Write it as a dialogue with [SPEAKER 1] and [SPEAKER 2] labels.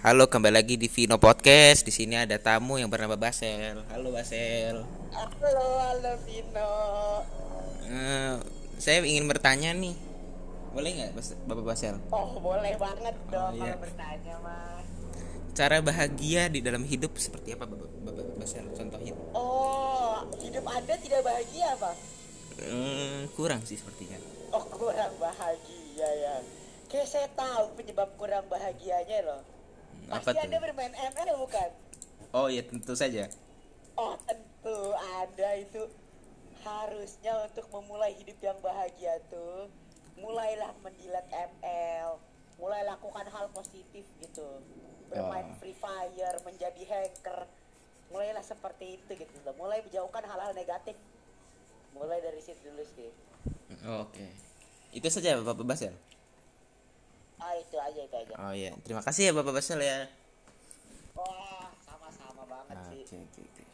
[SPEAKER 1] Halo, kembali lagi di Vino Podcast. Di sini ada tamu yang bernama Basel. Halo Basel.
[SPEAKER 2] Halo, halo Vino.
[SPEAKER 1] Eh, saya ingin bertanya nih. Boleh nggak Bapak Basel?
[SPEAKER 2] Oh, boleh banget dong
[SPEAKER 1] iya.
[SPEAKER 2] kalau bertanya, Mas.
[SPEAKER 1] Cara bahagia di dalam hidup seperti apa Bapak, Bapak Basel? Contohin.
[SPEAKER 2] Oh, hidup Anda tidak bahagia, Bang?
[SPEAKER 1] Eh, kurang sih sepertinya.
[SPEAKER 2] Oh, kurang bahagia ya. Kayak saya tahu penyebab kurang bahagianya loh.
[SPEAKER 1] Apa
[SPEAKER 2] Pasti
[SPEAKER 1] tuh?
[SPEAKER 2] Anda bermain ML bukan?
[SPEAKER 1] Oh iya tentu saja.
[SPEAKER 2] Oh, tentu Anda itu harusnya untuk memulai hidup yang bahagia tuh mulailah menjilat ML, mulai lakukan hal positif gitu. Bermain
[SPEAKER 1] Oh.
[SPEAKER 2] Free Fire, menjadi hacker. Mulailah seperti itu gitu. Mulai menjauhkan hal-hal negatif. Mulai dari situ dulu sih.
[SPEAKER 1] Oke. Itu saja Bapak Basel.
[SPEAKER 2] Ah, itu aja itu aja.
[SPEAKER 1] Oh iya, terima kasih ya Bapak Basel ya.
[SPEAKER 2] Wah, sama-sama banget
[SPEAKER 1] Oke,
[SPEAKER 2] sih.
[SPEAKER 1] oke, oke.